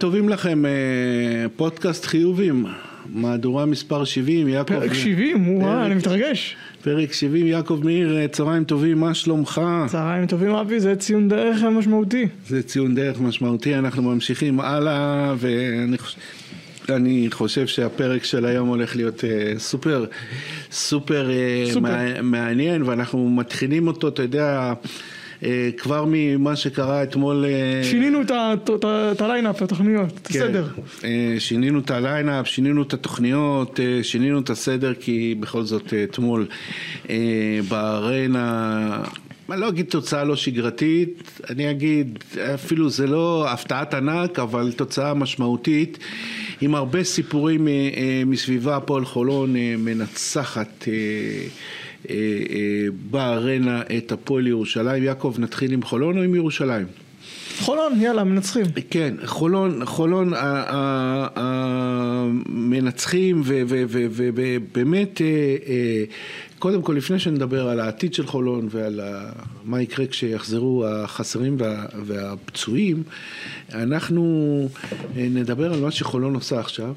טובים לכם, אה, פודקאסט חיובים, מהדורה מספר 70, יעקב... פרק 70, וואו, אני מתרגש. פרק 70, יעקב מאיר, אה, צהריים טובים, מה שלומך? צהריים טובים אבי, זה ציון דרך משמעותי. זה ציון דרך משמעותי, אנחנו ממשיכים הלאה, ואני חושב... אני חושב שהפרק של היום הולך להיות uh, סופר, סופר, uh, סופר. מעניין, ואנחנו מתחילים אותו, אתה יודע, כבר ממה שקרה אתמול. Uh, שינינו את הליינאפ, את התוכניות, את כן, הסדר. אה, שינינו את ה lineup, שינינו את התוכניות, שינינו את הסדר, כי בכל זאת אתמול בארנה... אני לא אגיד תוצאה לא שגרתית, אני אגיד, אפילו זה לא הפתעת ענק, אבל תוצאה משמעותית, עם הרבה סיפורים אה, אה, מסביבה, הפועל חולון אה, מנצחת בארנה את הפועל ירושלים. יעקב, נתחיל עם חולון או עם ירושלים? חולון, יאללה, מנצחים. כן, חולון, חולון המנצחים, ובאמת, קודם כל, לפני שנדבר על העתיד של חולון ועל מה יקרה כשיחזרו החסרים והפצועים, אנחנו נדבר על מה שחולון עושה עכשיו.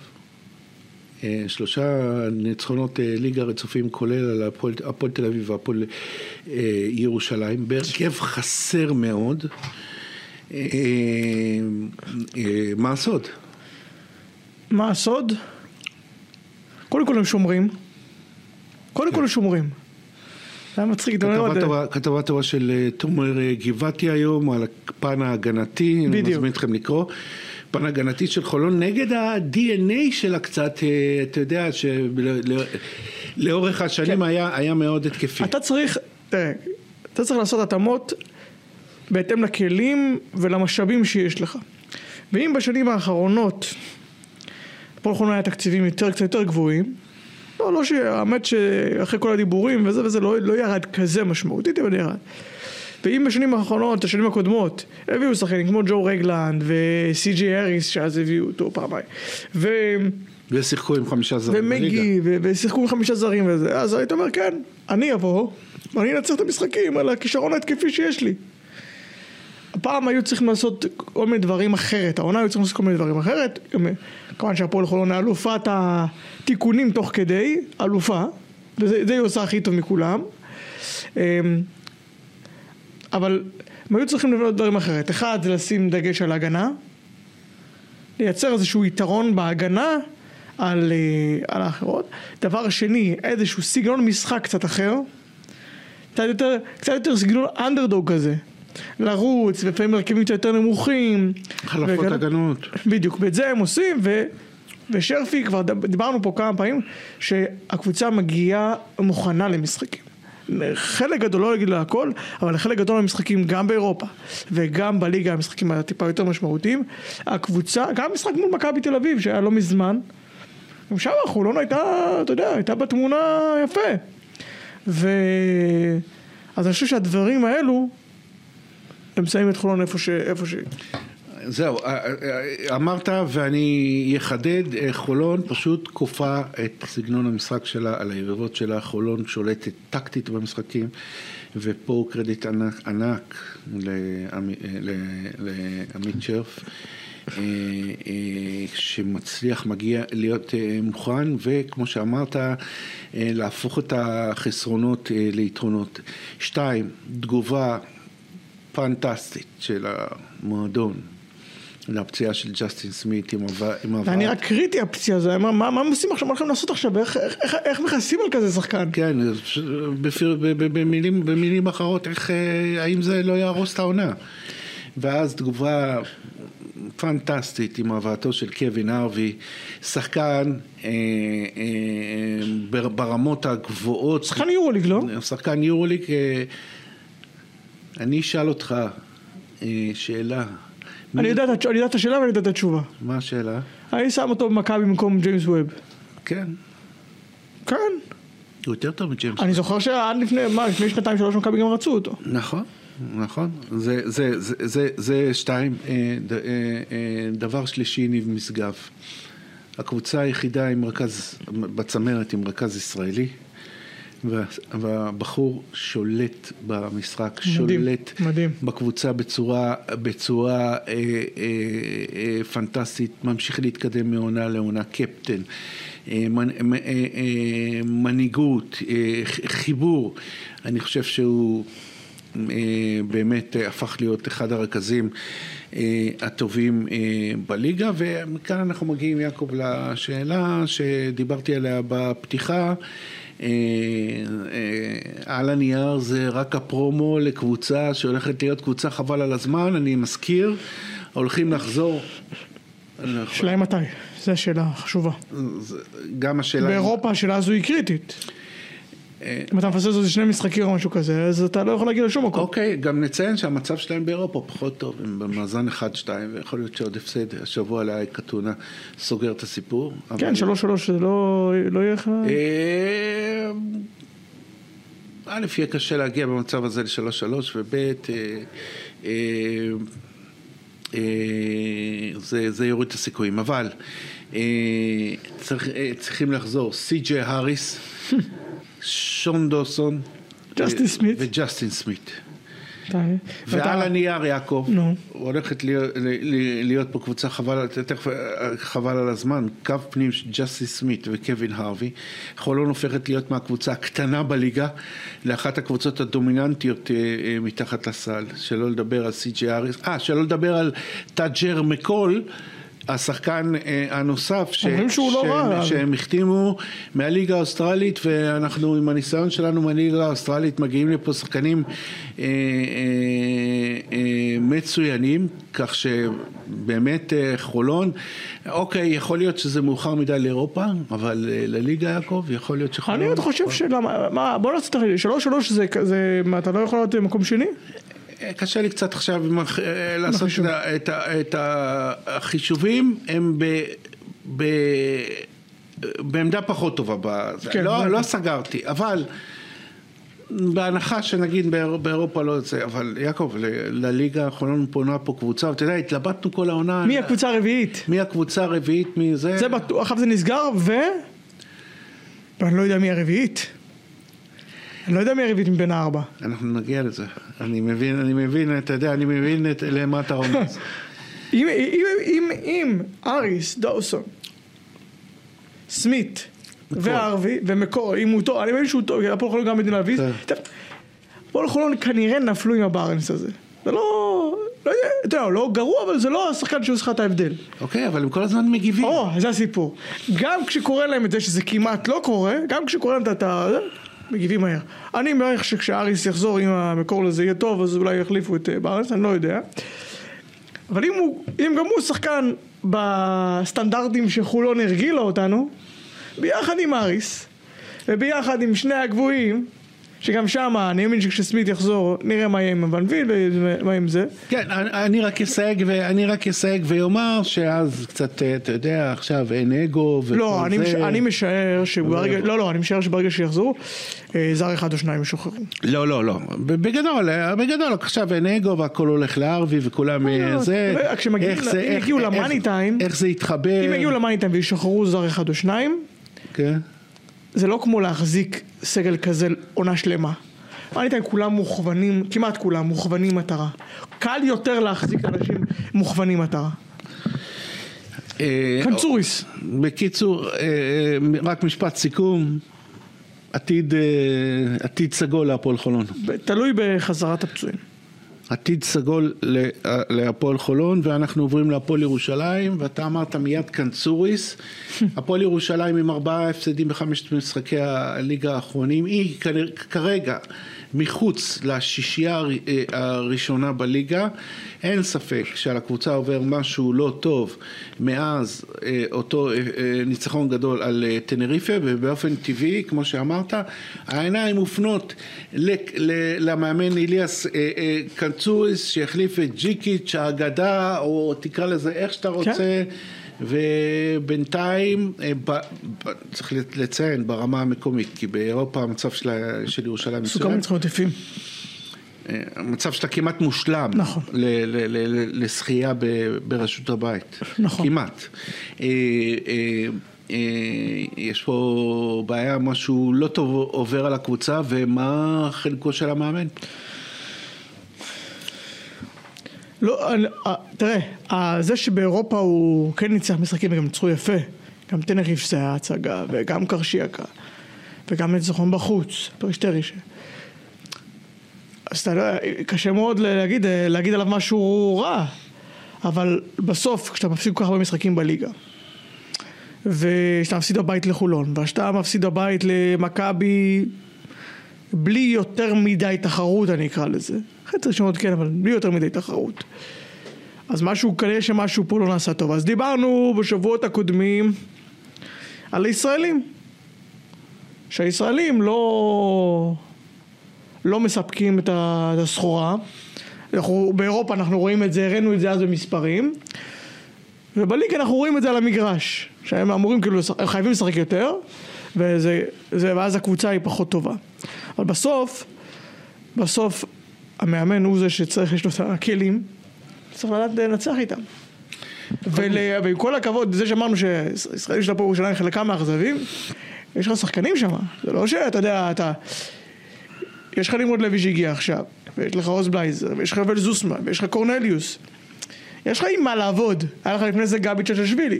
שלושה ניצחונות ליגה רצופים כולל על הפועל תל אביב והפועל ירושלים, בהרכב חסר מאוד. אה, אה, מה הסוד? מה הסוד? קודם כל הם שומרים. קודם כל הם שומרים. זה היה מצחיק. כתבה טובה של אה, תומר גבעתי היום על הפן ההגנתי, אני מזמין אתכם לקרוא. פן הגנתי של חולון נגד ה-DNA שלה קצת, אתה יודע, שלאורך השנים כן. היה מאוד התקפי. אתה צריך, תראה, אתה צריך לעשות התאמות בהתאם לכלים ולמשאבים שיש לך. ואם בשנים האחרונות, פה יכולים היה תקציבים יותר, קצת יותר גבוהים, לא, לא שהאמת שאחרי כל הדיבורים וזה וזה לא, לא ירד כזה משמעותית, אבל ירד. ואם בשנים האחרונות, השנים הקודמות, הביאו שחקנים כמו ג'ו רגלנד וסי.ג'י אריס, שאז הביאו אותו פעמיים. ו... ושיחקו עם חמישה זרים ומגי, ושיחקו עם חמישה זרים וזה, אז היית אומר, כן, אני אבוא, ואני אנצח את המשחקים על הכישרון ההתקפי שיש לי. הפעם היו צריכים לעשות כל מיני דברים אחרת, העונה היו צריכים לעשות כל מיני דברים אחרת, כמובן שהפועל חולון אלופת התיקונים תוך כדי, אלופה, וזה היא עושה הכי טוב מכולם, אמ, אבל הם היו צריכים לבנות דברים אחרת, אחד זה לשים דגש על הגנה, לייצר איזשהו יתרון בהגנה על, אה, על האחרות, דבר שני איזשהו סגנון משחק קצת אחר, קצת יותר, קצת יותר סגנון אנדרדוג כזה לרוץ, ולפעמים הרכבים יותר נמוכים. חלפות וכאלה. הגנות. בדיוק, ואת זה הם עושים, ו... ושרפי, כבר דיברנו פה כמה פעמים, שהקבוצה מגיעה מוכנה למשחקים. חלק גדול, לא לה הכל, אבל חלק גדול מהמשחקים גם באירופה וגם בליגה המשחקים הטיפה יותר משמעותיים, הקבוצה, גם משחק מול מכבי תל אביב שהיה לא מזמן, גם שם חולון הייתה, אתה יודע, הייתה בתמונה יפה. ו... אז אני חושב שהדברים האלו הם שמים את חולון איפה ש... איפה ש... זהו, אה, אה, אה, אמרת ואני אחדד, חולון פשוט כופה את סגנון המשחק שלה על היריבות שלה, חולון שולטת טקטית במשחקים ופה קרדיט ענק, ענק לעמית שרף שמצליח מגיע להיות מוכן וכמו שאמרת להפוך את החסרונות ליתרונות. שתיים, תגובה פנטסטית של המועדון. לפציעה של ג'סטין סמית עם הבאת. זה נראה קריטי הפציעה הזו, מה, מה, מה הם עושים עכשיו, מה הולכים לעשות עכשיו, איך, איך, איך, איך מכסים על כזה שחקן? כן, בפיר, במילים, במילים אחרות, איך, אה, האם זה לא יהרוס את העונה? ואז תגובה פנטסטית עם הבאתו של קווין ארווי, שחקן אה, אה, ברמות הגבוהות. שחקן יורוליג, לא? שחקן יורוליג. אה, אני אשאל אותך אה, שאלה. אני יודע את השאלה ואני יודע את התשובה. מה השאלה? אני שם אותו במכבי במקום ג'יימס ווב. כן. כן. הוא יותר טוב מג'יימס ווב. אני זוכר שעד לפני, מה, לפני שנתיים שלוש מכבי גם רצו אותו. נכון, נכון. זה, זה, זה, זה, זה שתיים. אה, אה, דבר שלישי, ניב משגב. הקבוצה היחידה עם רכז, בצמרת עם רכז ישראלי. וה- והבחור שולט במשחק, מדהים, שולט מדהים. בקבוצה בצורה, בצורה אה, אה, אה, פנטסטית, ממשיך להתקדם מעונה לעונה, קפטן, אה, מנ, אה, אה, מנהיגות, אה, חיבור, אני חושב שהוא אה, באמת אה, הפך להיות אחד הרכזים אה, הטובים אה, בליגה, ומכאן אנחנו מגיעים, יעקב, לשאלה שדיברתי עליה בפתיחה. אה, אה, על הנייר זה רק הפרומו לקבוצה שהולכת להיות קבוצה חבל על הזמן, אני מזכיר, הולכים לחזור, השאלה היא מתי, זו השאלה החשובה. גם השאלה... באירופה השאלה הזו היא קריטית. אם אתה מפסס איזה שני משחקים או משהו כזה, אז אתה לא יכול להגיע לשום מקום. אוקיי, גם נציין שהמצב שלהם באירופה פחות טוב, הם במאזן 1-2, ויכול להיות שעוד הפסד, השבוע לאייק אתונה סוגר את הסיפור. כן, שלוש שלוש זה לא לא יהיה לך... אה, א', יהיה קשה להגיע במצב הזה לשלוש שלוש, וב', אה, אה, זה, זה יוריד את הסיכויים, אבל צריך, צריכים לחזור סי.ג'יי האריס, שון דוסון, ג'סטין סמית. וג'סטין סמית. ועל הנייר, יעקב. הולכת להיות, פה קבוצה חבל, תכף אה, חבל על הזמן, קו פנים של ג'סטין סמית וקווין הרווי. חולון הופכת להיות מהקבוצה הקטנה בליגה לאחת הקבוצות הדומיננטיות אה, אה, מתחת לסל, שלא לדבר על סי.ג'יי האריס, אה, שלא לדבר על טאג'ר מקול. השחקן אה, הנוסף ש- שהוא לא שהם- רע. שהם החתימו מהליגה האוסטרלית ואנחנו עם הניסיון שלנו מהליגה האוסטרלית מגיעים לפה שחקנים אה, אה, אה, מצוינים כך שבאמת אה, חולון אוקיי יכול להיות שזה מאוחר מדי לאירופה אבל אה, לליגה יעקב יכול להיות שחולון אני עוד חושב שלמה, מה, בוא נעשה את החישוב, שלוש שלוש זה כזה, מה, אתה לא יכול להיות במקום שני? קשה לי קצת עכשיו אה, לעשות את את את החישובים הם ב... ב... בעמדה פחות טובה, בזה. כן, לא, זה- לא סגרתי, אבל בהנחה שנגיד באיר- באירופה לא יוצא, אבל יעקב, ל- לליגה חולון פונה פה קבוצה, ואתה יודע, התלבטנו כל העונה. מי הקבוצה הרביעית? מי הקבוצה הרביעית, מי זה? זה בטוח, עכשיו זה נסגר, ו... ואני לא יודע מי הרביעית. אני לא יודע מי הרביעית מבין הארבע. אנחנו נגיע לזה. אני מבין, אני מבין, אתה יודע, אני מבין את, למה אתה רומז. אם, אם, אם, אם אריס, דאוסון, סמית והרווי ומקור, אם הוא טוב, אני מבין שהוא טוב, הפועל חולון גם מדינה להביא, כן. הפועל חולון כנראה נפלו עם הברנס הזה. זה לא, לא יודע, אתה יודע, לא גרוע, אבל זה לא השחקן שעושה את ההבדל. אוקיי, אבל הם כל הזמן מגיבים. או, זה הסיפור. גם כשקורה להם את זה שזה כמעט לא קורה, גם כשקורה להם את ה... מגיבים מהר. אני מעריך שכשאריס יחזור עם המקור לזה יהיה טוב, אז אולי יחליפו את אה, בארץ, אני לא יודע. אבל אם, הוא, אם גם הוא שחקן בסטנדרטים שחולון הרגילה אותנו, ביחד עם אריס, וביחד עם שני הגבוהים, שגם שם, אני מאמין שכשסמית יחזור, נראה מה יהיה עם הוונביל ומה עם זה. כן, אני אני רק אסייג, ואני רק אסייג ואומר שאז קצת, אה, אתה יודע, עכשיו אין אגו וכל לא, אני, זה. מש... אני משער שברגע, לא, לא, אני משער שברגע שיחזרו, אה, זר אחד או שניים ישוחררו. לא, לא, לא. בגדול, אה, בגדול, עכשיו אין אגו והכל הולך לארווי וכולם אה, לא, זה. רגע, כשמגיעים איך ל- זה- אם איך- יגיעו למאני טיים- איך זה יתחבר. אם יגיעו למאניטיים וישוחררו זר אחד או שניים, כן. זה לא כמו להחזיק סגל כזה עונה שלמה. מאניטיים כולם מוכוונים, כמעט כולם מוכוונים מטרה. קל יותר להחזיק אנשים מוכוונים מטרה. אה, קנצוריס. בקיצור, אה, אה, רק משפט סיכום. עתיד, עתיד סגול להפועל חולון. תלוי בחזרת הפצועים. עתיד סגול ל- להפועל חולון ואנחנו עוברים להפועל ירושלים ואתה אמרת מיד קנצוריס הפועל ירושלים עם ארבעה הפסדים בחמשת משחקי הליגה האחרונים. היא כרגע מחוץ לשישייה אה, הראשונה בליגה אין ספק שעל הקבוצה עובר משהו לא טוב מאז אה, אותו אה, ניצחון גדול על טנריפה ובאופן טבעי כמו שאמרת העיניים מופנות למאמן איליאס אה, קנצוריס שהחליף את ג'יקיץ' האגדה או תקרא לזה איך שאתה רוצה ובינתיים אה, ב, ב, צריך לציין ברמה המקומית כי באירופה המצב של, ה- של ירושלים סוכם מצוין ניצחונות יפים. אה, המצב שלה כמעט מושלם נכון. ל- ל- ל- ל- לשחייה ב- בראשות הבית. נכון. כמעט. אה, יש פה בעיה, משהו לא טוב עובר על הקבוצה, ומה חלקו של המאמן? לא, אני- אה, תראה, אה, זה שבאירופה הוא כן ניצח משחקים וגם ניצחו יפה, גם תנריף זה היה הצגה, וגם קרשיאקה, וגם ניצחון בחוץ, פרישטריש. אז אתה יודע, קשה מאוד להגיד, להגיד עליו משהו רע, אבל בסוף, כשאתה מפסיד כל כך הרבה משחקים בליגה, ושאתה מפסיד בבית לחולון, ושאתה מפסיד בבית למכבי בלי יותר מדי תחרות אני אקרא לזה. חצי ראשונות כן, אבל בלי יותר מדי תחרות. אז משהו, כנראה שמשהו פה לא נעשה טוב. אז דיברנו בשבועות הקודמים על הישראלים. שהישראלים לא, לא מספקים את הסחורה. אנחנו, באירופה אנחנו רואים את זה, הראינו את זה אז במספרים. ובליגה אנחנו רואים את זה על המגרש. שהם אמורים כאילו, הם חייבים לשחק יותר, וזה, זה, ואז הקבוצה היא פחות טובה. אבל בסוף, בסוף המאמן הוא זה שצריך, יש לו את הכלים, צריך לדעת לנצח איתם. ול, ועם כל הכבוד, זה שאמרנו שישראלים של הפועל ירושלים חלקם מאכזבים, יש לך שחקנים שם, זה לא שאתה יודע, אתה... יש לך נמרוד לוי שהגיע עכשיו, ויש לך עוז בלייזר, ויש לך אבל זוסמן, ויש לך קורנליוס. יש לך עם מה לעבוד. היה לך לפני זה גבי צ'צ'שווילי.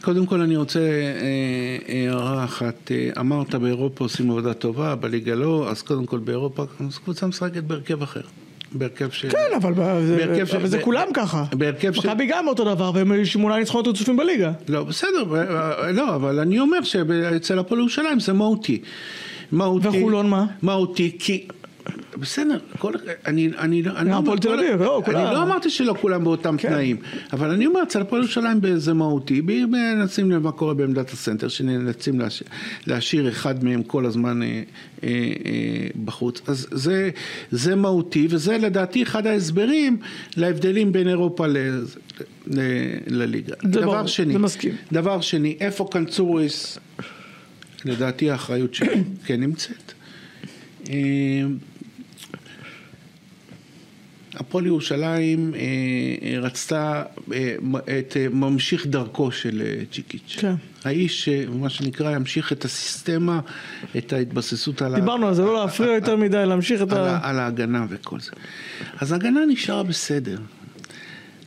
קודם כל אני רוצה אה, הערה אחת, אה, אמרת באירופה עושים עבודה טובה, בליגה לא, אז קודם כל באירופה, קבוצה משחקת בהרכב אחר. בהרכב של... כן, אבל זה- בהרכב של- אבל זה ב- כולם ככה. בהרכב של... מכבי גם אותו דבר, והם שמונה ניצחונות רצופים בליגה. לא, בסדר, ב- לא, אבל אני אומר שאצל הפועל ירושלים זה מהותי. מהותי. וחולון מה? מהותי, כי... בסדר, כל, אני, אני, לא- אני, גם הפועל תל אביב, לא, אני. לא אמרתי שלא כולם באותם כן. תנאים, אבל אני אומר, אצל הפועל ירושלים זה מהותי, מנסים לב מה קורה בעמדת הסנטר, שנאלצים להש- להשאיר אחד מהם כל הזמן אה, אה, אה, בחוץ, אז זה, זה מהותי, וזה לדעתי אחד ההסברים להבדלים בין אירופה ל, ל, לליגה. דבר ברור, שני, זה מסכים. דבר שני, איפה קנצוריס, לדעתי האחריות שלו כן נמצאת. אה, הפועל ירושלים אה, אה, רצתה אה, את אה, ממשיך דרכו של אה, ג'יקיץ'. כן. האיש שמה שנקרא ימשיך את הסיסטמה, את ההתבססות על, דיברנו על זה, לא להפריע יותר מדי, להמשיך את ה... על ההגנה וכל זה. אז ההגנה נשארה בסדר,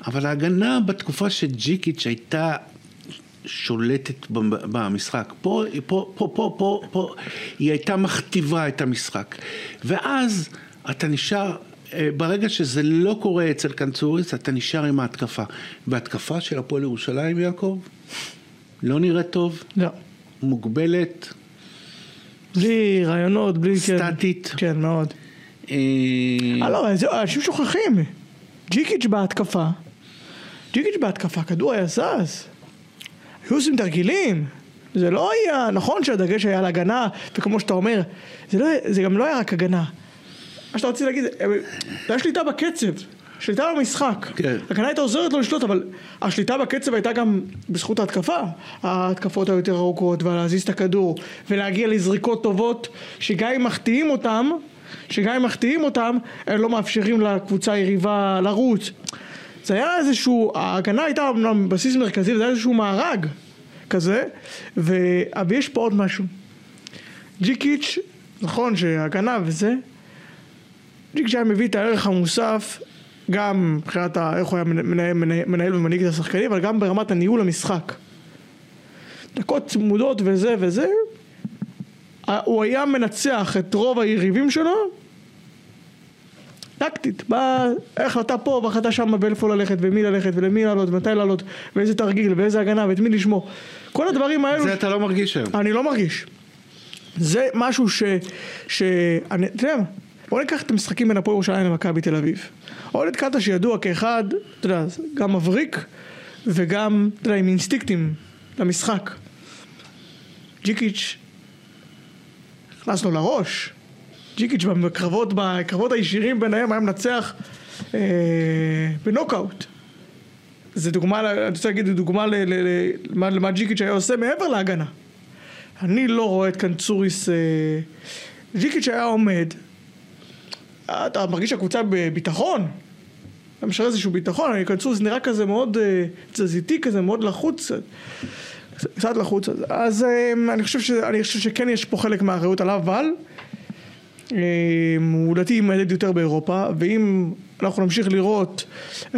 אבל ההגנה בתקופה שג'יקיץ' הייתה שולטת במ- במשחק, פה, פה, פה, פה, פה, פה, היא הייתה מכתיבה את המשחק. ואז אתה נשאר, אה, ברגע שזה לא קורה אצל קנצוריס, אתה נשאר עם ההתקפה. וההתקפה של הפועל ירושלים, יעקב, לא נראית טוב, לא. מוגבלת, בלי רעיונות, בלי... כן. סטטית. כן, מאוד. אה, אה, לא, אנשים שוכחים. ג'יקיץ' בהתקפה. ג'יקיץ' בהתקפה, כדור היה זז. היו עושים תרגילים. זה לא היה, נכון שהדגש היה על הגנה, וכמו שאתה אומר, זה, לא, זה גם לא היה רק הגנה. מה שאתה רוצה להגיד, אה, זה היה שליטה בקצב, שליטה במשחק. כן. הגנה הייתה עוזרת לו לשלוט, אבל השליטה בקצב הייתה גם בזכות ההתקפה. ההתקפות היותר ארוכות, ולהזיז את הכדור, ולהגיע לזריקות טובות, שגם אם מחטיאים אותם, שגם אם מחטיאים אותם, הם לא מאפשרים לקבוצה היריבה לרוץ. זה היה איזשהו, ההגנה הייתה אמנם בסיס מרכזי, זה היה איזשהו מארג כזה, ו... ויש פה עוד משהו. ג'יקיץ', נכון שהגנה וזה, ג'יקיץ' היה מביא את הערך המוסף, גם מבחינת ה- איך הוא היה מנהל, מנהל, מנהל ומנהיג את השחקנים, אבל גם ברמת הניהול המשחק. דקות צמודות וזה וזה, הוא היה מנצח את רוב היריבים שלו, טקטית, באה החלטה פה והחלטה שם ואיפה ללכת ומי ללכת ולמי לעלות ומתי לעלות ואיזה תרגיל ואיזה הגנה ואת מי לשמור כל הדברים האלו זה אתה לא מרגיש היום. אני לא מרגיש. זה משהו ש... ש... אני, אתה יודע בוא ניקח את המשחקים בין הפועל ירושלים למכבי תל אביב. אוהד קאטה שידוע כאחד, אתה יודע, גם מבריק וגם, אתה יודע, עם אינסטינקטים למשחק. ג'יקיץ' נכנס לו לראש. ג'יקיץ' בקרבות, בקרבות הישירים ביניהם היה מנצח אה, בנוקאוט. זה דוגמה, אני רוצה להגיד, זה דוגמה ל- ל- ל- למה למה ג'יקיץ' היה עושה מעבר להגנה. אני לא רואה את קנצוריס... אה, ג'יקיץ' היה עומד, אתה מרגיש שהקבוצה בביטחון? אתה משאיר איזשהו ביטחון, קנצוריס נראה כזה מאוד אה, תזזיתי כזה, מאוד לחוץ. קצת. לחוץ. אז- אמ, אני חושב, ש, אני חושב שכן יש פה חלק מהאחריות עליו, אבל הוא לדעתי יימדד יותר באירופה, ואם אנחנו נמשיך לראות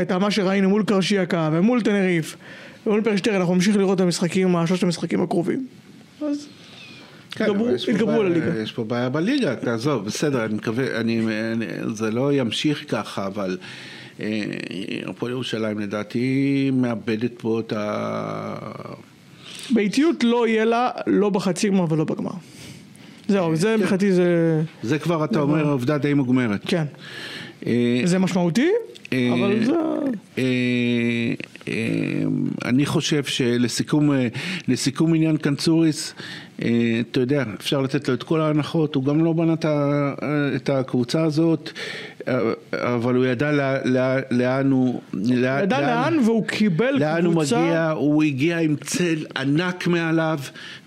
את מה שראינו מול קרשיאקה ומול טנריף ומול פרשטר, אנחנו נמשיך לראות את המשחקים, שלושת המשחקים הקרובים. אז כן, יש פה יתגברו על בעיה- הליגה. יש פה בעיה בליגה, תעזוב, בסדר, אני מקווה, אני, אני, זה לא ימשיך ככה, אבל אה, הפועל ירושלים לדעתי מאבדת פה את ה... באיטיות לא יהיה לה, לא בחצי גמר ולא בגמר. זהו, זה מבחינתי זה... זה כבר, אתה אומר, עובדה די מוגמרת. כן. אה, זה משמעותי, אה, אבל זה... אה, אה, אני חושב שלסיכום אה, לסיכום עניין קנצוריס, אה, אתה יודע, אפשר לתת לו את כל ההנחות, הוא גם לא בנה את ה- את הקבוצה הזאת, אה, אבל הוא ידע לא- לא- לאן הוא... ידע לאן והוא קיבל לאן הוא קבוצה... מגיע, הוא הגיע עם צל ענק מעליו,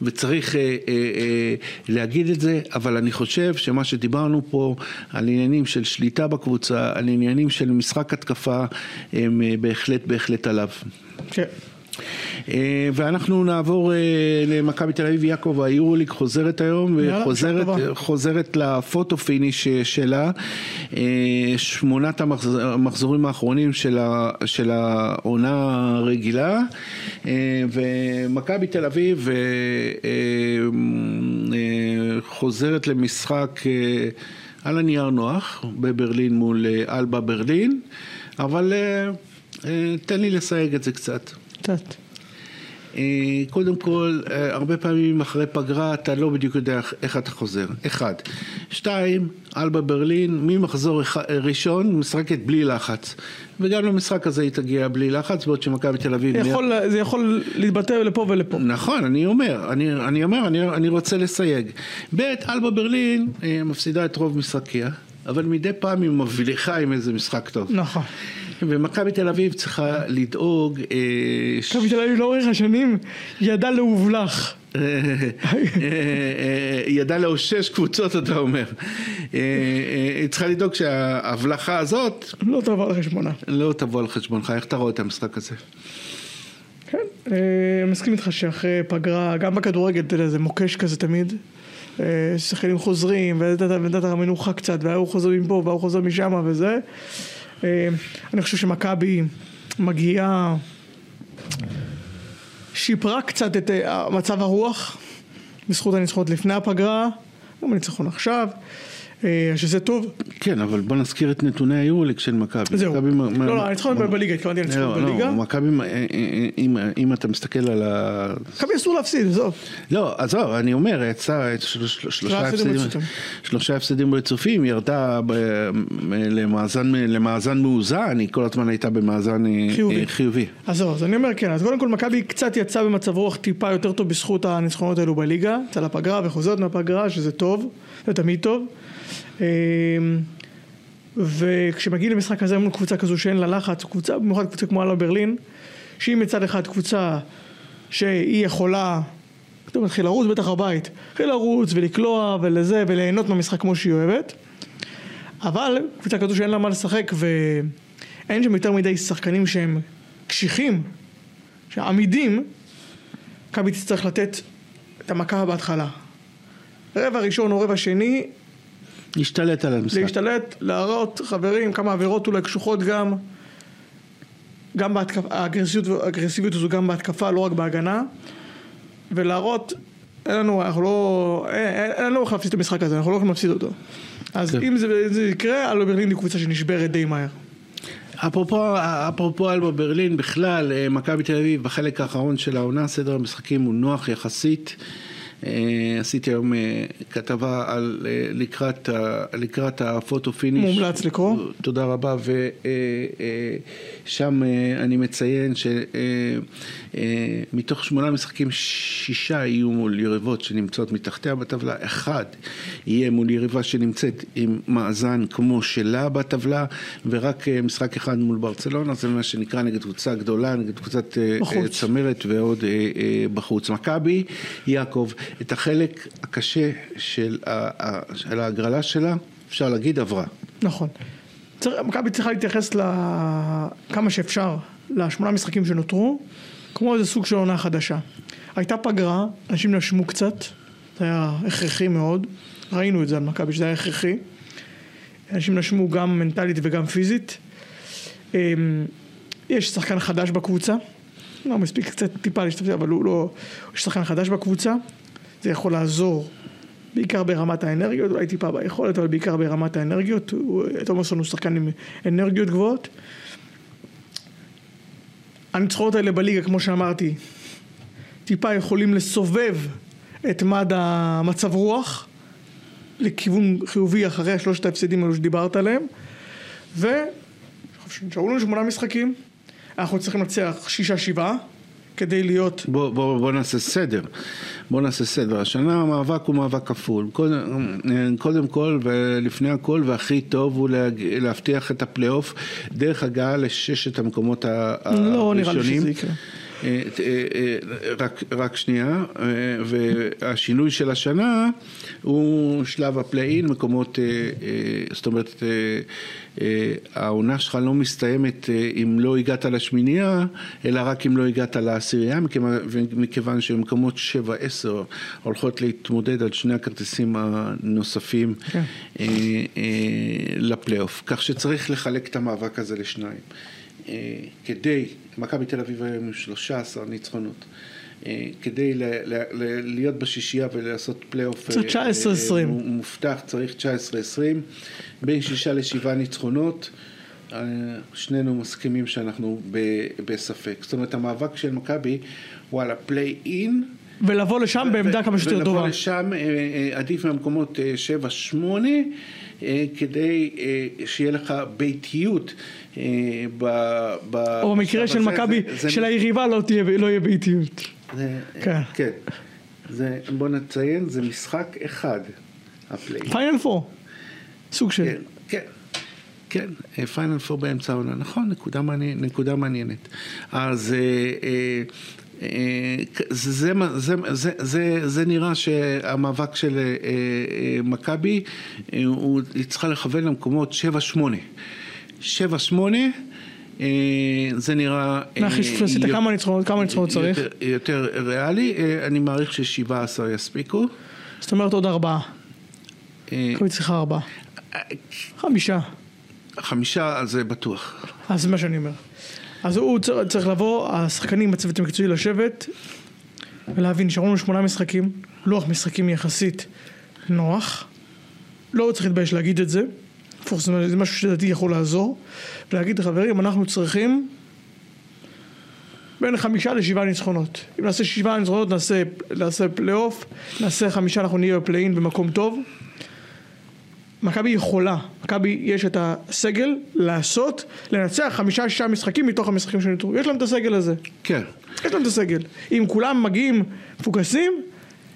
וצריך אה, אה, אה, להגיד את זה, אבל אני חושב שמה שדיברנו פה על עניינים של שליטה בקבוצה, על עניינים של משחק התקפה, הם אה, בהחלט בהחלט עליו. כן. אה, ואנחנו נעבור אה, למכבי תל אביב, יעקב, היורוליג חוזרת היום, וחוזרת. חוזרת ל photo finish אה, שלה, אה, שמונת המחז- המחזורים האחרונים של ה- של העונה הרגילה, אה, ומכבי תל אביב אה, אה, אה, חוזרת למשחק אה, על הנייר נוח בברלין מול אה, אלבה ברלין, אבל אה, אה, תן לי לסייג את זה קצת. קצת. אה, קודם כל, אה, הרבה פעמים אחרי פגרה אתה לא בדיוק יודע איך- אתה חוזר. אחד. שתיים, אלבה ברלין, ממחזור אח- ראשון משחקת בלי לחץ. וגם למשחק הזה היא תגיע בלי לחץ, בעוד שמכבי תל אביב... יכול, זה יכול להתבטא לפה ולפה. נכון, אני אומר, אני, אני אומר, אני, אני רוצה לסייג. ב', אלבה ברלין אה, מפסידה את רוב משחקיה, אבל מדי פעם היא מבליחה עם איזה משחק טוב. נכון. ומכבי תל אביב צריכה לדאוג... אה, מכבי תל אביב לאורך השנים ידע להובלח. אה, אה, ידע לאושש קבוצות, אתה אומר. היא צריכה לדאוג שההבלחה הזאת לא תבוא על חשבונה. לא תבוא על חשבונך. איך אתה רואה את המשחק הזה? כן, מסכים איתך שאחרי פגרה, גם בכדורגל, אתה יודע, זה מוקש כזה תמיד. שחקנים חוזרים, ונתת המנוחה קצת, וההוא חוזר מפה, וההוא חוזר משם וזה. אה, אני חושב שמכבי מגיעה, שיפרה קצת את אה, מצב הרוח, בזכות הניצחונות לפני הפגרה, גם הניצחון עכשיו, שזה טוב. כן, אבל בוא נזכיר את נתוני היורוליג של מכבי. זהו. מה- לא, לא, הניצחון מה- בליגה, התכוונתי לא, לניצחון לא, בליגה. מכבי, אה, אה, אה, אם- אם אתה מסתכל על ה... מכבי אסור להפסיד, עזוב. לא, עזוב, אני אומר, יצא של- של- שלושה הפסדים רצופים. ירדה ב- למאזן, למאזן מאוזן, היא כל הזמן הייתה במאזן אה, חיובי. אה, חיובי. אז זהו, אז אני אומר כן, אז קודם כל מכבי קצת יצאה במצב רוח טיפה יותר טוב בזכות הניצחונות האלו בליגה, יצאה לפגרה וחוזרת מהפגרה, שזה טוב, זה תמיד טוב. אמ, וכשמגיעים למשחק כזה מול קבוצה כזו שאין לה לחץ, קבוצה, במיוחד קבוצה כמו אללה ברלין, שהיא מצד אחד קבוצה שהיא יכולה, פתאום מתחיל לרוץ בטח הבית, התחיל לרוץ ולקלוע ולזה וליהנות מהמשחק כמו שהיא אוהבת. אבל קבוצה כזו שאין לה מה לשחק ואין שם יותר מדי שחקנים שהם קשיחים, שעמידים, מכבי תצטרך לתת את המכה בהתחלה. רבע ראשון או רבע שני, להשתלט על המשחק. להשתלט, להראות חברים, כמה עבירות אולי קשוחות גם, גם בהתקפה, האגרסיביות, האגרסיביות הזו גם בהתקפה, לא רק בהגנה, ולהראות, אין לנו, אנחנו לא, אין, אין, לנו איך להפסיד את המשחק הזה, אנחנו לא יכולים להפסיד אותו. אז כן. אם זה, זה יקרה, אלבה ברלין היא קבוצה שנשברת די מהר. אפרופו, אפרופו אלבה ברלין, בכלל, אה, מכבי תל אביב, בחלק האחרון של העונה, סדר המשחקים הוא נוח יחסית. אה, עשיתי היום אה, כתבה על אה, לקראת, לקראת ה photo finish. מומלץ לקרוא. תודה רבה, ושם אני מציין שמתוך שמונה משחקים, שישה יהיו מול יריבות שנמצאות מתחתיה בטבלה, אחד יהיה מול יריבה שנמצאת עם מאזן כמו שלה בטבלה, ורק משחק אחד מול ברצלונה, זה מה שנקרא נגד קבוצה גדולה, נגד קבוצת בחוץ. צמרת ועוד בחוץ. מכבי, יעקב, את החלק הקשה של ה- ה- של ההגרלה שלה, אפשר להגיד עברה. נכון. מכבי צריכה להתייחס ל... כמה שאפשר לשמונה משחקים שנותרו, כמו איזה סוג של עונה חדשה. הייתה פגרה, אנשים נשמו קצת, זה היה הכרחי מאוד, ראינו את זה על מכבי, שזה היה הכרחי. אנשים נשמו גם מנטלית וגם פיזית. אמ, יש שחקן חדש בקבוצה, לא מספיק קצת טיפה להשתתף, אבל הוא לא... יש שחקן חדש בקבוצה, זה יכול לעזור בעיקר ברמת האנרגיות, אולי טיפה ביכולת, אבל בעיקר ברמת האנרגיות. תומאסון הוא שחקן עם אנרגיות גבוהות. הניצחונות האלה בליגה, כמו שאמרתי, טיפה יכולים לסובב את מד המצב רוח לכיוון חיובי אחרי שלושת ההפסדים האלו שדיברת עליהם. ונשארו לנו שמונה משחקים, אנחנו צריכים לנצח שישה שבעה כדי להיות בוא, בוא, בוא נעשה סדר. בוא נעשה סדר. השנה המאבק הוא מאבק כפול. קודם, קודם כל ולפני הכל והכי טוב הוא. להבטיח את הפלייאוף דרך הגעה לששת המקומות ה- לא נראה לי הראשונים. שזה יקרה. אה, אה, אה, רק, רק שנייה, והשינוי של השנה הוא שלב ה play-in, מקומות, זאת אומרת, העונה שלך לא מסתיימת אם לא הגעת לשמינייה, אלא רק אם לא הגעת לעשירייה, מכיוון- מכיוון שמקומות 7-10 הולכות להתמודד על שני הכרטיסים הנוספים כן. לפלייאוף. כך שצריך לחלק את המאבק הזה לשניים. אה, כדי, מכבי תל אביב היום עם 13 ניצחונות. אה, כדי ל- ל- ל- להיות בשישייה ולעשות פלייאוף אה, 19-20. מ- מובטח, צריך 19-20, בין שישה לשבעה ניצחונות. שנינו מסכימים שאנחנו ב- בספק. זאת אומרת, המאבק של מכבי הוא על הפליי אין. ולבוא לשם בעמדה כמה שיותר ולבוא טובה. לשם אה, אה, עדיף מהמקומות 7-8 כדי אה, שיהיה לך ביתיות אה, ב- ב- או במקרה של. מכבי, זה- זה- של היריבה לא תהיה- לא יהיה באיטיות. זה- כן. כן. זה, בוא נציין, זה משחק אחד, ה play. final four. סוג של... כן, כן. כן, final four באמצע העונה, נכון, נקודה, מעניין, נקודה מעניינת. אז אה, אה, אה, זה, זה, זה, זה, זה, זה נראה שהמאבק של אה, אה, מכבי, אה, היא צריכה לכוון למקומות 7-8. 7-8, אה, זה נראה... אה, שעשית, יותר- כמה ניצחונות כמה ניצחונות צריך? יותר, ריאלי, אה, אני מעריך ש-17 יספיקו. זאת אומרת עוד ארבעה. אה, מכבי צריכה ארבעה. חמישה. חמישה, אז זה בטוח. אז זה מה שאני אומר. אז הוא צר- צריך לבוא, השחקנים, הצוות המקצועי לשבת ולהבין, נשארו לנו שמונה משחקים, לוח משחקים יחסית נוח. לא צריך להתבייש להגיד את זה. זה משהו שלדעתי יכול לעזור. ולהגיד, חברים, אנחנו צריכים בין חמישה לשבעה ניצחונות. אם נעשה שבעה ניצחונות, נעשה, נעשה פלייאוף, נעשה חמישה, אנחנו נהיה ב play-in במקום טוב. מכבי יכולה, מכבי יש את הסגל לעשות, לנצח חמישה שישה משחקים מתוך המשחקים שנותרו, יש להם את הסגל הזה, כן. יש להם את הסגל. אם כולם מגיעים מפוקסים,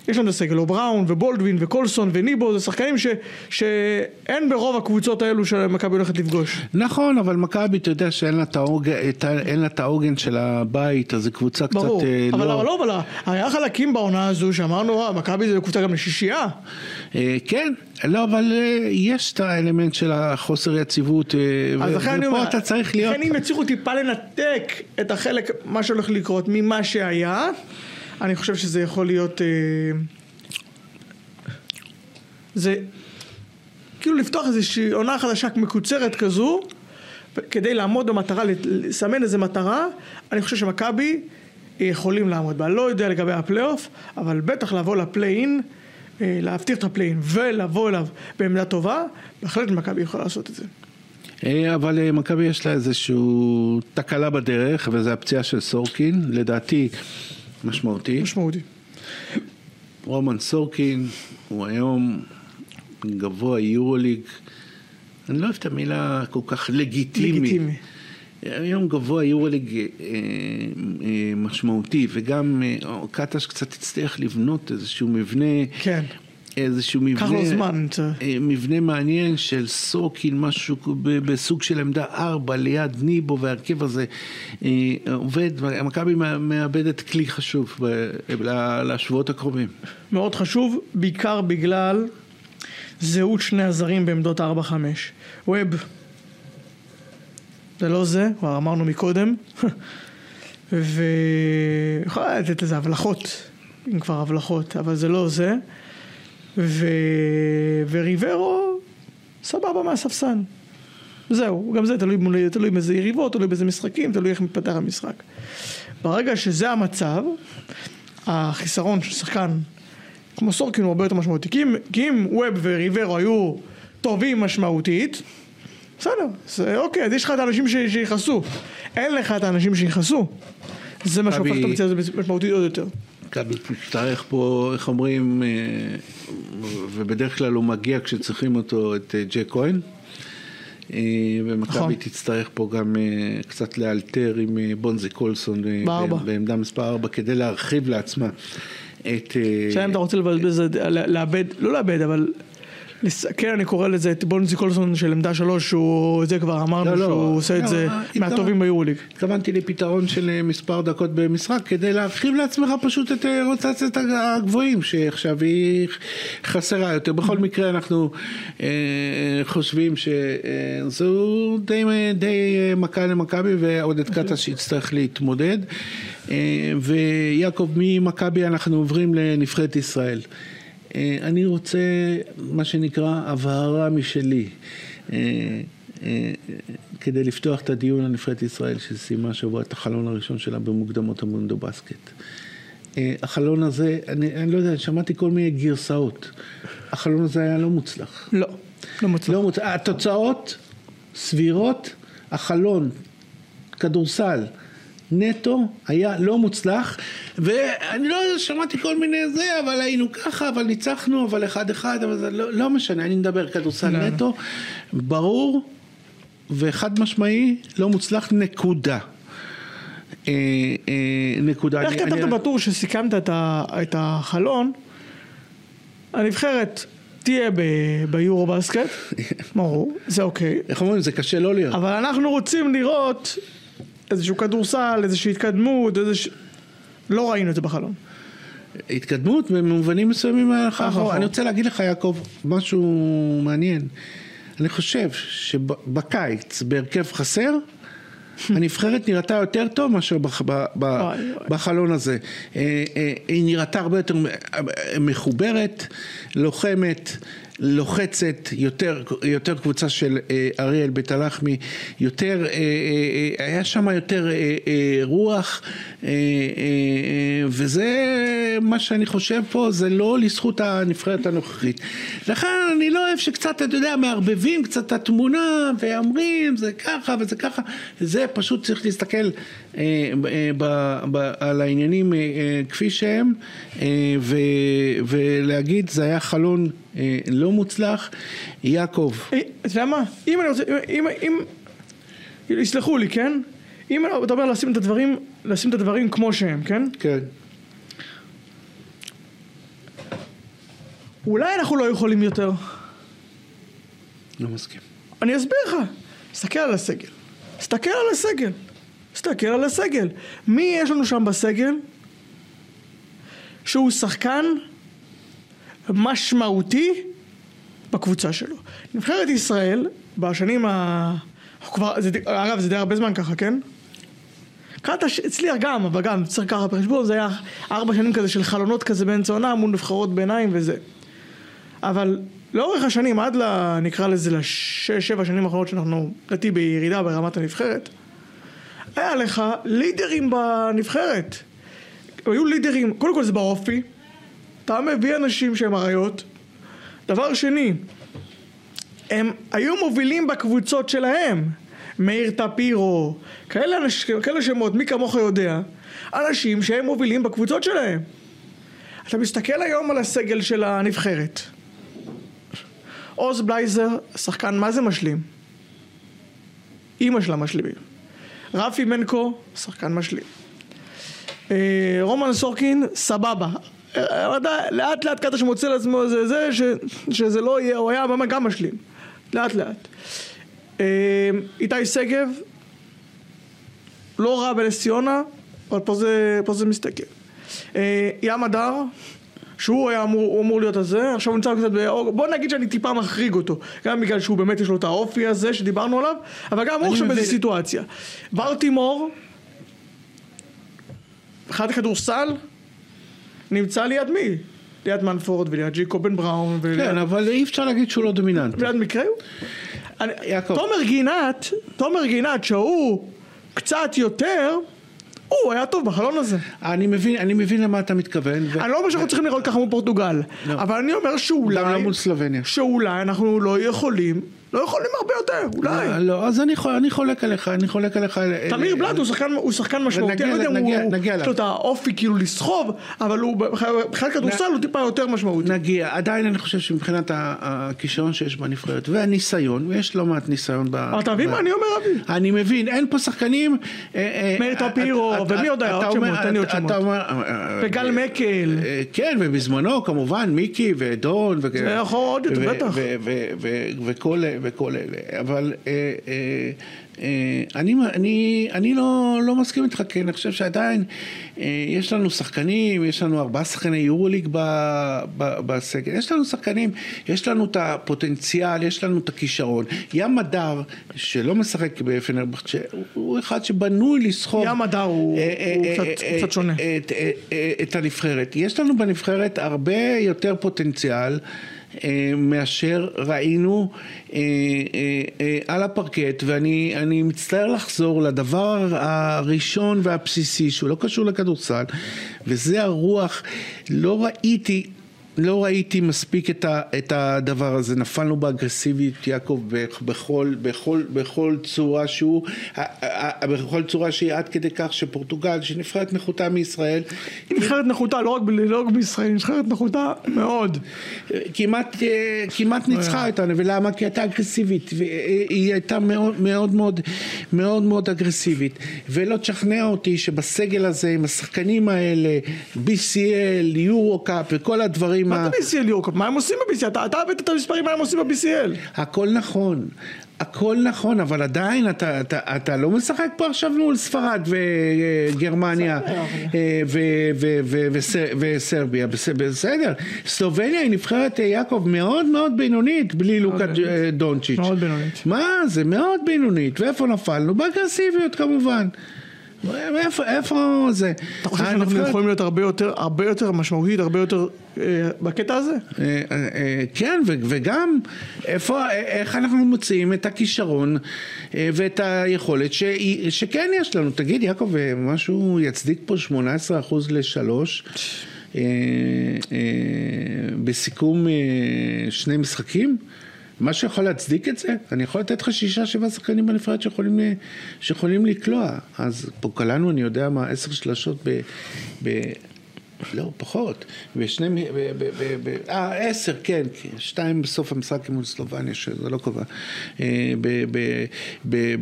יש להם את הסגל, או בראון ובולדווין וקולסון וניבו, זה שחקנים ש, שאין ברוב הקבוצות האלו שמכבי הולכת לפגוש. נכון, אבל מכבי, אתה יודע שאין לה את העוגן, של הבית, אז זו קבוצה קצת ברור, אה, אבל לא... אבל לא, אבל היה חלקים בעונה הזו שאמרנו, אה, מכבי זה קבוצה גם לשישייה. אה, כן, לא, אבל יש את האלמנט של החוסר יציבות, אז ו- לכן אני ופה אומר, אתה צריך להיות... לכן אם יצליחו טיפה לנתק את החלק, מה שהולך לקרות ממה שהיה, אני חושב שזה יכול להיות... אה, זה כאילו לפתוח איזושהי עונה חדשה מקוצרת כזו, כדי לעמוד במטרה, לסמן איזה מטרה, אני חושב שמכבי יכולים לעמוד בה. לא יודע לגבי הפלייאוף, אבל בטח לבוא ל play-in, אה, להבטיח את ה play-in ולבוא אליו בעמדה טובה, בהחלט מכבי יכולה לעשות את זה. אה, אבל מכבי יש לה איזושהי תקלה בדרך, וזה הפציעה של סורקין, לדעתי משמעותי. משמעותי. רומן סורקין הוא היום גבוה יורוליג, אני לא אוהב את המילה כל כך לגיטימי. לגיטימי. היום גבוה יורוליג אה, אה, משמעותי, וגם אה, קטש קצת הצליח לבנות איזשהו מבנה, כן. איזשהו מבנה, קח לו זמן, אה, מבנה מעניין של סורקין, משהו בסוג של עמדה ארבע ליד ניבו, וההרכב הזה אה, עובד, מכבי מאבדת כלי חשוב לשבועות הקרובים. מאוד חשוב, בעיקר בגלל זהות שני הזרים בעמדות 4-5. ווב, זה לא זה, כבר אמרנו מקודם. ויכולה לתת לזה הבלחות, אם כבר הבלחות, אבל זה לא זה. ו... וריברו, סבבה מהספסל. זהו, גם זה תלוי, תלוי באיזה יריבות, תלוי באיזה משחקים, תלוי איך מתפתח המשחק. ברגע שזה המצב, החיסרון של שחקן כמו סורקין הוא הרבה יותר משמעותי. כי אם, כי אם ווב וריברו היו טובים משמעותית, בסדר, זה אוקיי, אז יש לך את האנשים שיכעסו. אין לך את האנשים שיכעסו. זה מה שהופך את המציאה הזאת משמעותית עוד יותר. מכבי תצטרך פה, איך אומרים, אה, ובדרך כלל הוא מגיע כשצריכים אותו, את אה, ג'ק כהן. אה, ומכבי נכון. תצטרך פה גם קצת לאלתר עם בונזי קולסון בעמדה מספר 4 כדי להרחיב לעצמה את... השאלה אם אתה רוצה לבזבז, לאבד, לא לאבד, אבל כן, אני קורא לזה את בונזי קולסון של עמדה שלוש, שהוא, זה כבר אמרנו לא, לא, שהוא עושה לא, את זה מהטובים ביורוליג. התכוונתי לפתרון של אה, מספר דקות במשחק, כדי להרחיב לעצמך פשוט את אה, רוטציית הגבוהים, שעכשיו היא חסרה יותר. בכל מקרה אנחנו אה, חושבים שזו די, די מכה למכבי, ועודד קטש יצטרך להתמודד. ויעקב, ממכבי אנחנו עוברים לנבחרת ישראל. אה, אני רוצה, מה שנקרא, הבהרה משלי. אה, אה, כדי לפתוח את הדיון על נבחרת ישראל שסיימה השבוע את החלון הראשון שלה במוקדמות המונדו בסקט. החלון הזה, אני, אני לא יודע, שמעתי כל מיני גרסאות. החלון הזה היה לא מוצלח. לא, לא מוצלח. לא מוצלח. התוצאות סבירות, החלון, כדורסל, נטו היה לא מוצלח, ואני לא שמעתי כל מיני זה, אבל היינו ככה, אבל ניצחנו, אבל אחד אחד, אבל זה לא, לא משנה, אני מדבר כדורסל לא. נטו, ברור וחד משמעי, לא מוצלח, נקודה. אה, אה, נקודה. איך כתבת אני... בטור שסיכמת את, ה, את החלון, הנבחרת תהיה ביורו בסקט, ברור, זה אוקיי. איך אומרים, זה קשה לא להיות. אבל אנחנו רוצים לראות איזשהו כדורסל, איזושהי התקדמות, איזוש... לא ראינו את זה בחלום. התקדמות במובנים מסוימים מהלכה אחורה. נכון. אני רוצה להגיד לך יעקב משהו מעניין. אני חושב שבקיץ בהרכב חסר הנבחרת נראתה יותר טוב מאשר בחלון הזה. אה, אה, היא נראתה הרבה יותר מחוברת, לוחמת, לוחצת, יותר, יותר קבוצה של אה, אריאל בית הלחמי, יותר, אה, אה, היה שם יותר רוח, וזה מה שאני חושב פה, זה לא לזכות הנבחרת הנוכחית. לכן אני לא אוהב שקצת, אתה יודע, מערבבים קצת את התמונה ואומרים זה ככה וזה ככה, זה פשוט צריך להסתכל על העניינים כפי שהם ולהגיד זה היה חלון אה, לא מוצלח, יעקב. אה, אתה יודע מה? אם אני רוצה, אם, אם, יסלחו לי, כן? אם אתה אומר לשים את הדברים, לשים את הדברים כמו שהם, כן? כן. אולי אנחנו לא יכולים יותר. לא מסכים. אני אסביר לך. תסתכל על הסגל. תסתכל על הסגל. תסתכל על הסגל. מי יש לנו שם בסגל? שהוא שחקן משמעותי בקבוצה שלו. נבחרת ישראל, בשנים ה... כבר, זה, אגב, זה די הרבה זמן ככה, כן? קראת אצלי גם, אבל גם צריך לקחת בחשבון, זה היה ארבע שנים כזה של חלונות כזה באמצע עונה מול נבחרות ביניים וזה. אבל לאורך השנים, עד ל... נקרא לזה לשש, שבע שנים האחרונות שאנחנו, לדעתי, בירידה ברמת הנבחרת, היה לך לידרים בנבחרת. היו לידרים, קודם כל זה באופי, אתה מביא אנשים שהם אריות. דבר שני, הם היו מובילים בקבוצות שלהם. מאיר טפירו, כאלה, אנשים, כאלה שמות, מי כמוך יודע, אנשים שהם מובילים בקבוצות שלהם. אתה מסתכל היום על הסגל של הנבחרת. עוז בלייזר, שחקן מה זה משלים? אימא שלה משלימים. רפי מנקו, שחקן משלים. אה, רומן סורקין, סבבה. לאט לאט קטע שמוצא לעצמו זה זה, ש, שזה לא יהיה, הוא היה גם משלים, לאט לאט. אה, איתי שגב, לא רע בנס ציונה, אבל פה זה, פה זה מסתכל. אה, ים הדר, שהוא היה אמור, אמור להיות הזה, עכשיו הוא נמצא קצת באור, בוא נגיד שאני טיפה מחריג אותו, גם בגלל שהוא באמת יש לו את האופי הזה שדיברנו עליו, אבל גם הוא עכשיו באיזו סיטואציה. ברטימור, מבחינת הכדורסל, נמצא ליד מי? ליד מנפורד וליד ג'יקו בן בראון וליד כן, אבל אי אפשר להגיד שהוא לא דומיננטי. ליד מקראו. אני- יעקב. תומר גינת, תומר גינת שהוא קצת יותר, הוא היה טוב בחלון הזה. אני מבין, אני מבין למה אתה מתכוון. ו- אני לא אומר שאנחנו צריכים לראות ככה מול פורטוגל, לא. אבל אני אומר גם לא שאולי, מול סלובניה. שאולי אנחנו לא יכולים, לא יכולים הרבה יותר, אולי. לא, לא, אז אני חול- אני חולק עליך, אני חולק עליך. אה, תמיר בלאט הוא שחקן, הוא שחקן משמעותי, אני לא יודע אם הוא, נגיע יש לו. את האופי כאילו לסחוב, אבל הוא מבחינת כדורסל הוא טיפה יותר משמעותי. נגיע, עדיין אני חושב שמבחינת הכישרון שיש בנבחרת והניסיון, ויש לא מעט ניסיון ב... אבל אתה מבין מה אני אומר אבי? אני מבין, אין פה שחקנים... אה, אה, מאיר אתה- טפירו, ומי עוד היה? אתה עוד שמות, תן לי עוד שמות. אה, אה, וגל מקל. אה, כן, ובזמנו כמובן מיקי ודון. ו- זה יכול עוד יותר, ו- בטח. ו- ו- ו- וכל וכל אלה. אבל אה, אה, אה, אני, אני, אני לא, לא מסכים איתך, כי אני חושב שעדיין אה, יש לנו שחקנים, יש לנו ארבעה שחקני יורוליג בסגל, יש לנו שחקנים, יש לנו את הפוטנציאל, יש לנו את הכישרון. ים מדר, שלא משחק בפנרבכט, הוא אחד שבנוי לסחוב. ים הדר הוא- אה, אה, הוא אה, קצת- אה, הוא קצת שונה. את, אה, אה, את הנבחרת. יש לנו בנבחרת הרבה יותר פוטנציאל. אה, מאשר ראינו אה, אה, על הפרקט ואני אני מצטער לחזור לדבר הראשון והבסיסי שהוא לא קשור לכדורסל וזה הרוח. לא ראיתי לא ראיתי מספיק את, ה, את הדבר הזה, נפלנו באגרסיביות יעקב בכ- בכל, בכל, בכל צורה שהוא, בכל צורה שהיא עד כדי כך שפורטוגל, שנבחרת נחותה מישראל, היא נבחרת נחותה, לא רק לא רק בישראל, היא נבחרת נחותה מאוד. כמעט, אה, כמעט ניצחה אותנו, ולמה? כי הייתה אגרסיבית, והיא הייתה מאוד מאוד מאוד מאוד מאוד אגרסיבית, ולא תשכנע אותי שבסגל הזה, עם השחקנים האלה, BCL, יורו קאפ וכל הדברים, מה ה- זה BCL יורקופ? מה הם עושים ב-BCL? אתה אתה הבאת את המספרים מה הם עושים ב-BCL. הכל נכון. הכל נכון, אבל עדיין אתה, אתה, אתה לא משחק פה עכשיו מול ספרד וגרמניה אה, וסרביה, בס- בסדר. סלובניה היא נבחרת, אה, יעקב, מאוד מאוד בינונית, בלי לוקה. אה, דונצ'יץ'. מאוד בינונית. מה זה, מאוד בינונית. ואיפה נפלנו? באגרסיביות כמובן. איפה, איפה זה? אתה חושב שאנחנו הנבחרת- יכולים להיות הרבה יותר, הרבה יותר משמעותית, הרבה יותר אה, בקטע הזה? אה, אה, אה, כן, ו- וגם איפה, אה, איך אנחנו מוצאים את הכישרון אה, ואת היכולת ש- שכן יש לנו. תגיד, יעקב, אה, משהו יצדיק פה 18% לשלוש אה, אה, בסיכום אה, שני משחקים? משהו יכול להצדיק את זה? אני יכול לתת לך שישה, שבעה שחקנים בנפרד שיכולים, שיכולים לקלוע. אז פה קלענו, אני יודע מה, עשר שלשות ב... ב לא, פחות. ושני... אה, עשר, כן. כי שתיים בסוף המשחק מול סלובניה, שזה לא קבע. אה,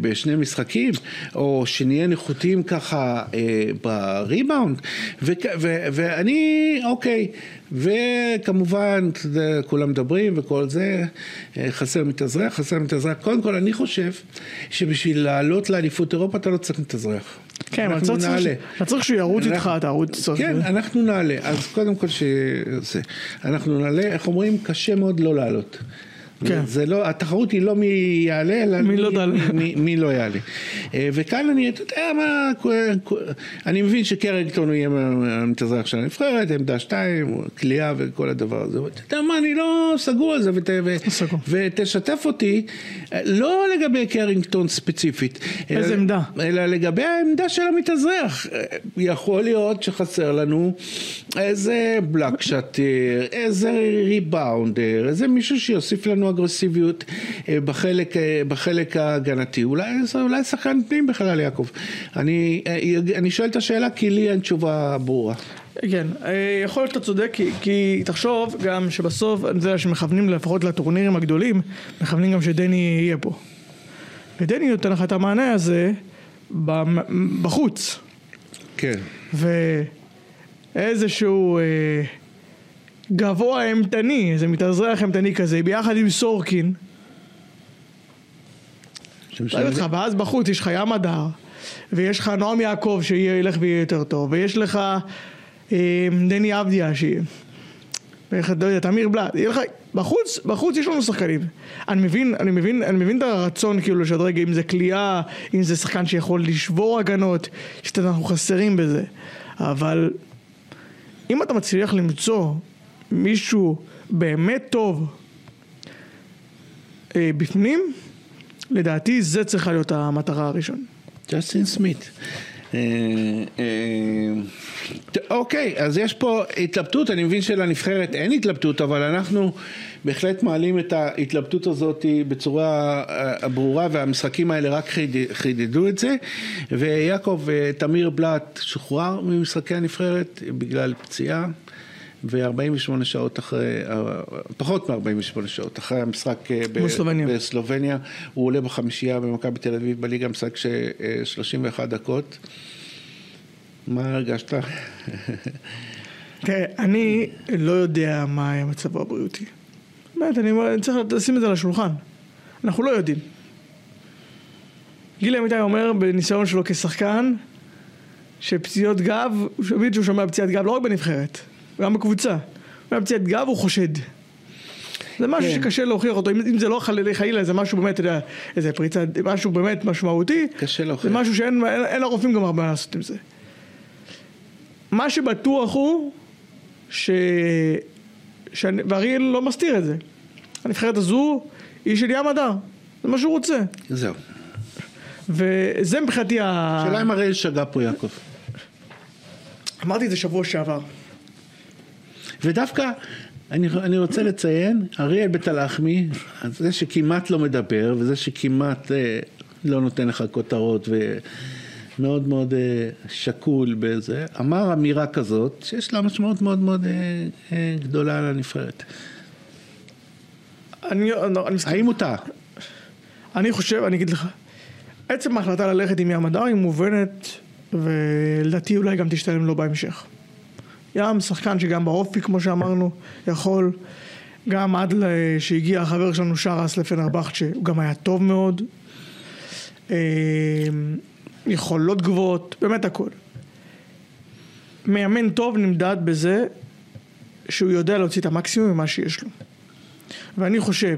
בשני משחקים, או שנהיה נחותים ככה אה, בריבאונד. ואני, אוקיי. וכמובן, כולם מדברים וכל זה, אה, חסר מתאזרח, חסר מתאזרח. קודם כל, אני חושב שבשביל לעלות לאליפות אירופה אתה לא צריך מתאזרח. כן, אבל אנחנו צריך- נעלה. אתה צריך שהוא ירוץ איתך, אנחנו- תרוץ. צריך- כן, אנחנו נעלה. אז קודם כל שזה, אנחנו נעלה, איך אומרים, קשה מאוד לא לעלות. כן. זה לא, התחרות היא לא מי יעלה, אלא מי לא תעלה. מי, מי לא יעלה. אה, וכאן אני, אתה יודע מה, אני מבין שקרינגטון הוא יהיה המתאזרח של הנבחרת, עמדה שתיים, כליאה וכל הדבר הזה. אתה יודע מה, אני לא סגור על זה, ות, ו, סגור. ותשתף אותי, אה, לא לגבי קרינגטון ספציפית. אלא- איזה עמדה? אלא לגבי העמדה של המתאזרח. אה, יכול להיות שחסר לנו איזה בלק שטר, איזה ריבאונדר, איזה מישהו שיוסיף לנו אגרסיביות אה, בחלק, אה, בחלק ההגנתי. אולי, אולי שחקן פנים בכלל, יעקב. אני, אה, אני שואל את השאלה כי לי אין תשובה ברורה. כן, יכול להיות שאתה צודק, כי, כי תחשוב גם שבסוף, אני יודע שמכוונים לפחות לטורנירים הגדולים, מכוונים גם שדני יהיה פה. ודני נותן לך את המענה הזה בחוץ. כן. ואיזשהו אה, גבוה אימתני, איזה מתאזרח אימתני כזה, ביחד עם סורקין, אותך, ואז בחוץ יש לך ים הדר, ויש לך נועם יעקב שילך ויהיה יותר טוב, ויש לך אה, דני אבדיה שיהיה, ואיך, לא יודע, תמיר בלאט, יהיה לך, בחוץ, בחוץ יש לנו שחקנים. אני מבין, אני מבין, אני מבין את הרצון כאילו לשדרג, אם זה כליאה, אם זה שחקן שיכול לשבור הגנות, שאנחנו חסרים בזה. אבל אם אתה מצליח למצוא מישהו באמת טוב אה, בפנים, לדעתי זה צריכה להיות המטרה הראשונה. ג'סטין סמית. אה, אה, אוקיי, אז יש פה התלבטות, אני מבין שלנבחרת אין התלבטות, אבל אנחנו בהחלט מעלים את ההתלבטות הזאת בצורה אה, ברורה, והמשחקים האלה רק חידדו את זה. ויעקב, תמיר בלאט שוחרר ממשחקי הנבחרת בגלל פציעה. ו-48 שעות אחרי, פחות מ-48 שעות אחרי המשחק בסלובניה. בסלובניה, הוא עולה בחמישייה במכבי תל אביב בליגה, משחק של 31 דקות. מה הרגשת? תראה, אני לא יודע מה היה מצבו הבריאותי. באמת, אני צריך לשים את זה על השולחן. אנחנו לא יודעים. גילי אמיתי אומר בניסיון שלו כשחקן, שפציעות גב, הוא שהוא שומע פציעת גב לא רק בנבחרת, גם בקבוצה. הוא פציעת גב הוא חושד. זה משהו כן. שקשה להוכיח אותו, אם, אם זה לא חלילה חלילה, זה משהו באמת, אתה יודע, איזה פריצה, משהו באמת משמעותי. קשה להוכיח. זה משהו שאין אין, אין לרופאים גם הרבה לעשות עם זה. מה שבטוח הוא, ש... ש... ואריאל לא מסתיר את זה. הנבחרת הזו היא של ים הדר, זה מה שהוא רוצה. זהו. וזה מבחינתי ה... שאלה אם אריאל שגה פה יעקב. אמרתי את זה שבוע שעבר. ודווקא אני, אני רוצה לציין, אריאל בית הלחמי, זה שכמעט לא מדבר וזה שכמעט אה, לא נותן לך כותרות ומאוד מאוד אה, שקול בזה, אמר אמירה כזאת שיש לה משמעות מאוד מאוד אה, אה, גדולה לנבחרת. אני, לא, אני האם הוא טעה? אני חושב, אני אגיד לך, עצם ההחלטה ללכת עם ים הדר היא מובנת ולדעתי אולי גם תשתלם לו בהמשך. ים שחקן שגם באופי כמו שאמרנו יכול. גם עד שהגיע החבר שלנו שרס לפנרבכט שהוא גם היה טוב מאוד. אה, יכולות גבוהות, באמת הכל. מאמן טוב נמדד בזה שהוא יודע להוציא את המקסימום ממה שיש לו. ואני חושב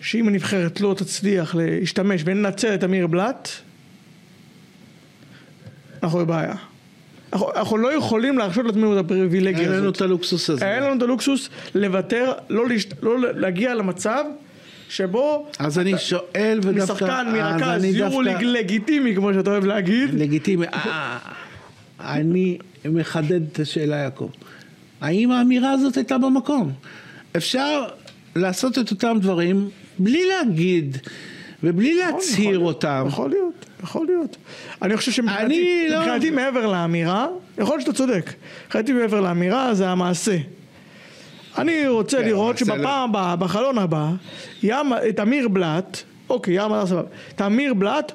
שאם הנבחרת לא תצליח להשתמש וננצל את אמיר בלאט אנחנו בבעיה אנחנו, אנחנו לא יכולים להרשות לעצמנו את הפריבילגיה הזאת. אין לנו את הלוקסוס הזה. אין לנו את הלוקסוס לוותר, לא, להשת, לא להגיע למצב שבו... אז אני שואל ודווקא... משחקן, מרכז, יורוליג דווקא... לגיטימי, כמו שאתה אוהב להגיד. לגיטימי. אה, אני מחדד את השאלה, יעקב. האם האמירה הזאת הייתה במקום? אפשר לעשות את אותם דברים בלי להגיד ובלי להצהיר אותם. יכול להיות. יכול להיות. אני חושב שמבחינתי לא... מעבר לאמירה, יכול להיות שאתה צודק. מבחינתי מעבר לאמירה זה המעשה. אני רוצה כן, לראות שבפעם לא... הבאה, בחלון הבא, ים, את אמיר בלאט, אוקיי, ים סבבה, את אמיר בלאט,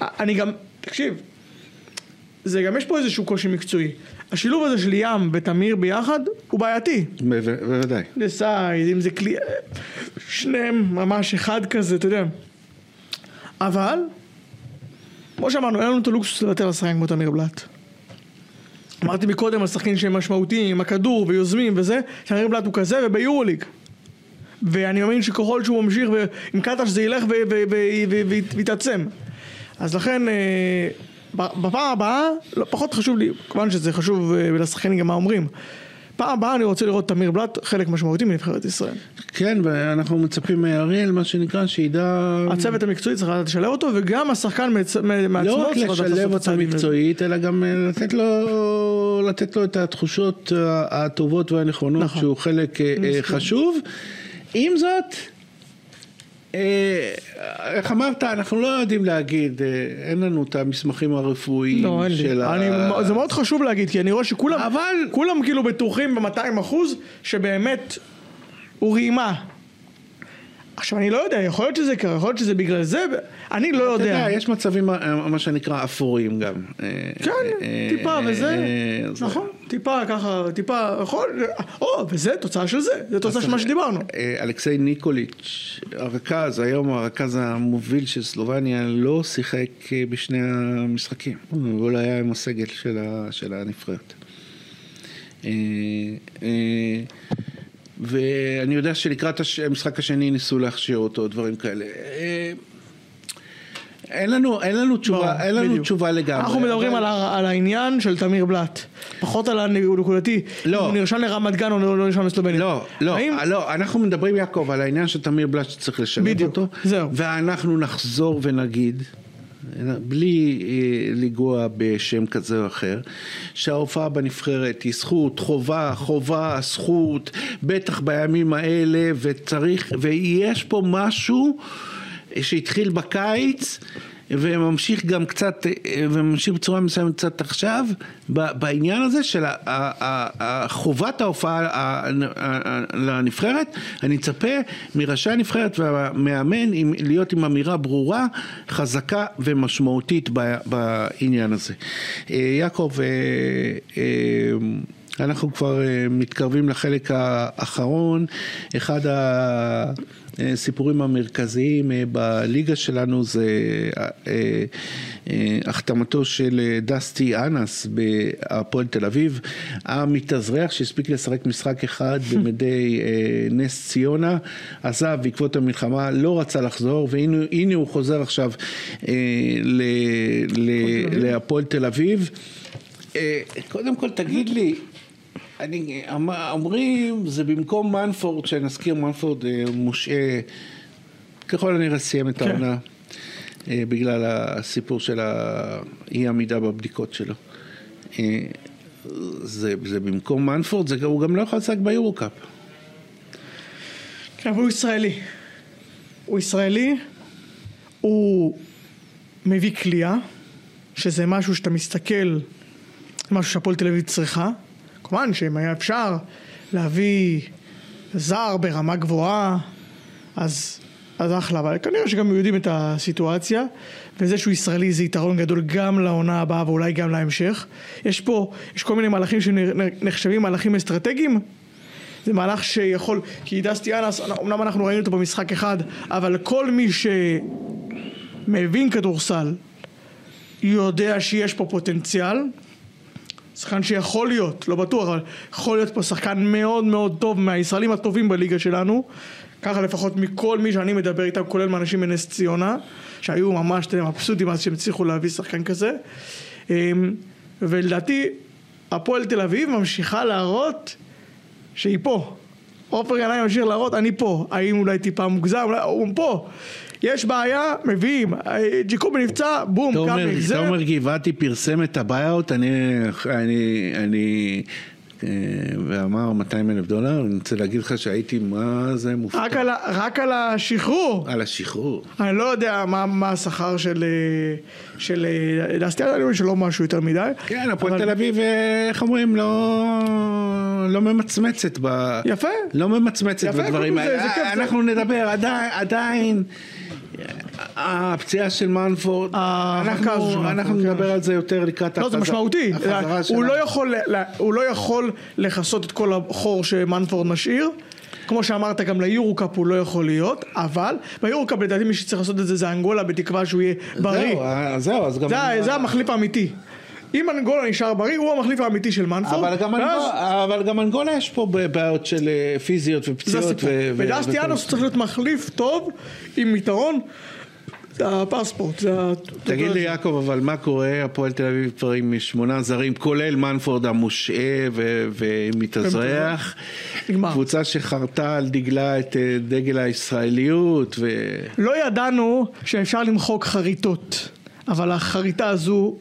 אני גם, תקשיב, זה גם יש פה איזשהו קושי מקצועי. השילוב הזה של ים ותמיר ביחד הוא בעייתי. בוודאי. לסייד, אם זה כלי... שניהם ממש אחד כזה, אתה יודע. אבל כמו שאמרנו, אין לנו את הלוקסוס לוותר על שחקן כמו תמיר בלאט. אמרתי מקודם על שחקנים שהם משמעותיים, עם הכדור ויוזמים וזה, תמיר בלאט הוא כזה וביורוליג. ואני מאמין שככל שהוא ממשיך עם קטש זה ילך ויתעצם. אז לכן, אה, בפעם הבאה, לא, פחות חשוב לי, כמובן שזה חשוב אה, לשחקנים גם מה אומרים. פעם הבאה אני רוצה לראות תמיר בלאט חלק משמעותי מנבחרת ישראל. כן, ואנחנו מצפים מאריאל, מה שנקרא, שידע... הצוות המקצועי צריך לדעת לשלב אותו, וגם השחקן מעצמו לא רק לשלב אותו מקצועית, אלא גם אה, לתת לו, לתת לו את התחושות הטובות והנכונות, נכון. שהוא חלק אה, חשוב. עם זאת, אה, איך אמרת, אנחנו לא יודעים להגיד, אה, אין לנו את המסמכים הרפואיים לא, של ה... אני, זה מאוד חשוב להגיד, כי אני רואה שכולם, אבל... כולם כאילו בטוחים ב-200 אחוז, שבאמת הוא רימה. עכשיו אני לא יודע, יכול להיות שזה קרה, יכול להיות שזה בגלל זה, אני לא יודע. אתה יודע, יש מצבים, אה, מה שנקרא, אפורים גם. כן, טיפה וזה, נכון. טיפה ככה, טיפה, יכול, או, וזה תוצאה של זה, זה תוצאה של מה שדיברנו. אה, אלכסיי ניקוליץ', הרכז, היום הרכז המוביל של סלובניה, לא שיחק אה, בשני המשחקים, הוא לא היה עם הסגל של הנבחרת. אה, ואני יודע שלקראת המשחק השני ניסו להכשיר אותו, דברים כאלה. אין לנו, אין לנו תשובה, לא, אין לנו בדיוק. תשובה לגמרי. אנחנו מדברים אבל- על, ה- על העניין של תמיר בלאט, פחות על הנקודתי, לא. אם הוא נרשם לרמת גן או לא לא נרשם לסלובניה. לא, לא, האם... לא, אנחנו מדברים יעקב על העניין של תמיר בלאט שצריך לשלב בדיוק, אותו, זהו. ואנחנו נחזור ונגיד, בלי אה, לגוע בשם כזה או אחר, שההופעה בנבחרת היא זכות, חובה, חובה, זכות, בטח בימים האלה, וצריך, ויש פה משהו שהתחיל בקיץ. וממשיך גם קצת, אה, וממשיך בצורה מסוימת קצת עכשיו, בעניין הזה של ה- ה- ה- ה- חובת ההופעה ה- ה- ה- לנבחרת, אני מצפה מראשי הנבחרת והמאמן להיות עם אמירה ברורה, חזקה ומשמעותית בעניין הזה. אה, יעקב, אה, אנחנו כבר מתקרבים לחלק האחרון, אחד הסיפורים המרכזיים אה, בליגה שלנו זה אה, אה, החתמתו של דסטי אנס בהפועל תל אביב, המתאזרח שהספיק לשחק משחק אחד במדי נס ציונה, עזב בעקבות המלחמה, לא רצה לחזור והנה הנה הוא חוזר עכשיו להפועל תל אביב. קודם כל תגיד לי, אני, אמ- אומרים זה במקום מנפורד, שנזכיר מנפורד אה, מושעה, ככל הנראה סיים את כן. העונה אה, בגלל הסיפור של האי עמידה בבדיקות שלו. אה, זה, זה במקום מנפורד, זה, הוא גם לא יכול לשחק ביורו-קאפ. כן, אבל הוא ישראלי. הוא ישראלי, הוא מביא כליאה, שזה משהו שאתה מסתכל, משהו שהפועל תל אביב צריכה. כמובן שאם היה אפשר להביא זר ברמה גבוהה, אז, אז אחלה, אבל כנראה שגם יודעים את הסיטואציה, וזה שהוא ישראלי זה יתרון גדול גם לעונה הבאה ואולי גם להמשך. יש פה, יש כל מיני מהלכים שנחשבים מהלכים אסטרטגיים, זה מהלך שיכול, כי דסטי אנס, אמנם אנחנו ראינו אותו במשחק אחד, אבל כל מי שמבין כדורסל יודע שיש פה פוטנציאל. שחקן שיכול להיות, לא בטוח, אבל יכול להיות פה שחקן מאוד מאוד טוב מהישראלים הטובים בליגה שלנו. ככה לפחות מכל מי שאני מדבר איתם, כולל מאנשים מנס ציונה, שהיו ממש מבסוטים אז שהם הצליחו להביא שחקן כזה. אמ, ולדעתי, הפועל תל אביב ממשיכה להראות שהיא פה. עופר ינאי ממשיך להראות, אני פה. האם אולי טיפה מוגזם? אולי הוא פה. יש בעיה, מביאים. ג'יקובי נפצע, בום. זה... תומר גבעתי פרסם את ה buyout, אני, אני, אני, ואמר 200 אלף דולר, אני רוצה להגיד לך שהייתי, מה זה מופתע. רק על, רק על השחרור. על השחרור. אני לא יודע מה, מה השכר של, אה, של אה, דסטי, אני חושב שלא משהו יותר מדי. כן, הפועל אבל- תל אביב, אה, איך אומרים, לא, לא ממצמצת ב... יפה. לא ממצמצת יפה, בדברים האלה. כיף, זה- אנחנו נדבר, עדיין, עדיין, הפציעה של מנפורד, של אנחנו, כן. נדבר על זה יותר לקראת לא, זה החזרה- משמעותי. החזרה הוא. לא, יכול, הוא לא יכול לכסות את כל החור שמנפורד משאיר. כמו שאמרת, גם ליורו-קאפ הוא לא יכול להיות, אבל ביורו-קאפ לדעתי מי שצריך לעשות את זה זה אנגולה, בתקווה שהוא יהיה בריא. זהו, אה, זהו, אז גם... זה, זה המחליף האמיתי. אם אנגולה נשאר בריא, הוא המחליף האמיתי של מנפורד. אבל גם, ואז- אבל גם אנגולה יש פה בעיות של אה, פיזיות זה ופציעות. הסיפור. ו- ו- ודסטי וכל- אנוס צריך להיות מחליף טוב, עם יתרון. הפספורט, זה ה... תגיד לי יעקב, אבל מה קורה? הפועל תל אביב כבר עם שמונה זרים, כולל מנפורד המושעה ומתאזרח. נגמר. קבוצה שחרתה על דגלה את אה, דגל הישראליות. ו... לא ידענו שאפשר למחוק חריטות, אבל החריטה הזו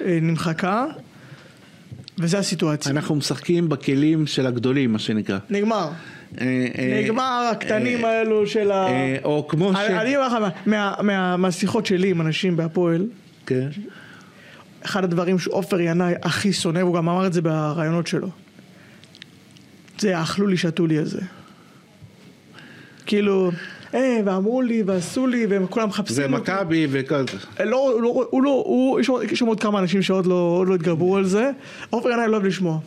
אה, נמחקה, וזה הסיטואציה. אנחנו משחקים בכלים של הגדולים, מה שנקרא. נגמר. אה, אה, נגמר הקטנים אה, האלו של ה... או כמו ש... אני אומר לך, מה- מה- מה- מהשיחות שלי עם אנשים בהפועל, כן. אחד הדברים שעופר ינאי הכי שונא, והוא גם אמר את זה בראיונות שלו, זה האכלו לי שתו לי הזה. כאילו, אה, ואמרו לי, ועשו לי, והם כולם מחפשים זה. מכבי וכל זה. לא, לא, הוא לא, הוא, יש שם עוד כמה אנשים שעוד לא, לא התגברו על זה. עופר ינאי לא אוהב לשמוע.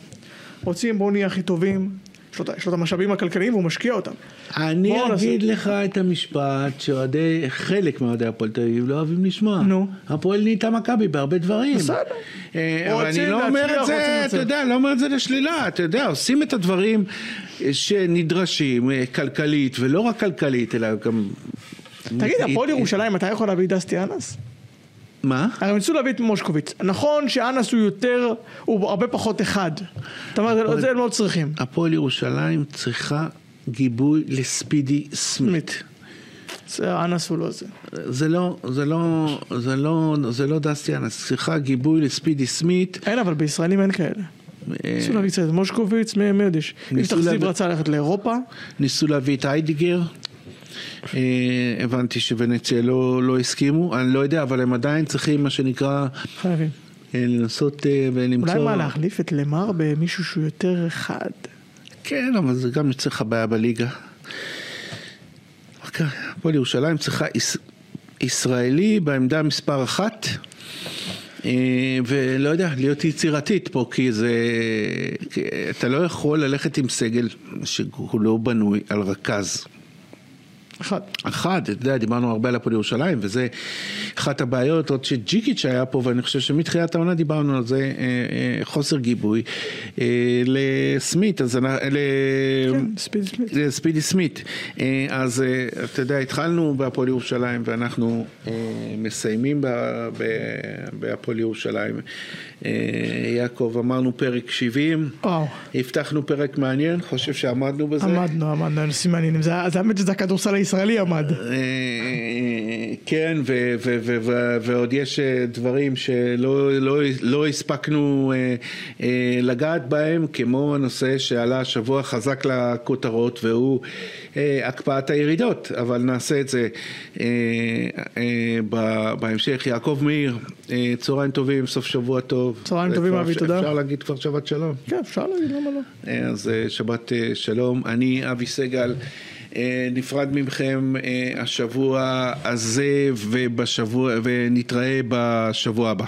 רוצים, בואו נהיה הכי טובים. יש לו יש לו את המשאבים הכלכליים והוא משקיע אותם. אני בוא נעשה- אגיד לך את המשפט שאוהדי, חלק מאוהדי הפועל תל אביב לא אוהבים לשמוע. נו. הפועל נהייתה מכבי בהרבה דברים. בסדר. אה, אבל אני לא אומר את זה, אתה. יודע, לא אומר את זה לשלילה, אתה יודע, עושים את הדברים אה, שנדרשים אה, כלכלית, ולא רק כלכלית, אלא גם... תגיד, הפועל ירושלים, אתה יכול להביא דסטי אנס? מה? הרי הם ניסו להביא את מושקוביץ. נכון שאנס הוא יותר, הוא הרבה פחות אחד. אתה אומר, את זה הם לא צריכים. הפועל ירושלים צריכה גיבוי לספידי סמית. זה אנס הוא לא זה. זה לא, זה לא, זה לא, זה לא דסטי אנס, צריכה גיבוי לספידי סמית. אין, אבל בישראלים אין כאלה. ניסו להביא קצת את מושקוביץ, מי? ניסו יפתח זיו רצה ללכת לאירופה. ניסו להביא את היידיגר. אה, הבנתי שוונציה לא, לא הסכימו, אני לא יודע, אבל הם עדיין צריכים מה שנקרא חייבים. אה, לנסות אה, ולמצוא... אולי מה, להחליף את למר במישהו שהוא יותר חד. כן, אבל זה גם יוצר לך בעיה בליגה. אוקיי, הפועל ירושלים צריכה יש... ישראלי בעמדה מספר אחת, ולא יודע, להיות יצירתית פה, כי זה... כי אתה לא יכול ללכת עם סגל שהוא לא בנוי על רכז. אחד. אחד, אתה יודע, דיברנו הרבה על הפועל ירושלים, וזה אחת הבעיות, עוד שג'יקיץ' היה פה, ואני חושב שמתחילת העונה דיברנו על זה, אה, אה, חוסר גיבוי אה, לסמית, אז. כן, ספידי סמית. אז אתה יודע, התחלנו בהפועל ירושלים ואנחנו מסיימים בהפועל ירושלים. יעקב, אמרנו פרק 70, וואו. הבטחנו פרק מעניין, חושב שעמדנו בזה. עמדנו, עמדנו, נושאים מעניינים. זה זה האמת שזה הכדורסל הישראלי עמד. אה, כן, ועוד יש אה, דברים שלא לא, לא הספקנו אה, לגעת בהם, כמו הנושא שעלה השבוע חזק לכותרות, והוא הקפאת הירידות, אבל נעשה את זה בהמשך. יעקב מאיר, צהריים טובים, סוף שבוע טוב. צהריים טובים, אבי, תודה. אפשר להגיד כבר שבת שלום. כן, אפשר להגיד, למה לא? אז שבת שלום, אני אבי סגל, נפרד מכם אה, השבוע הזה ובשבוע, ונתראה בשבוע הבא.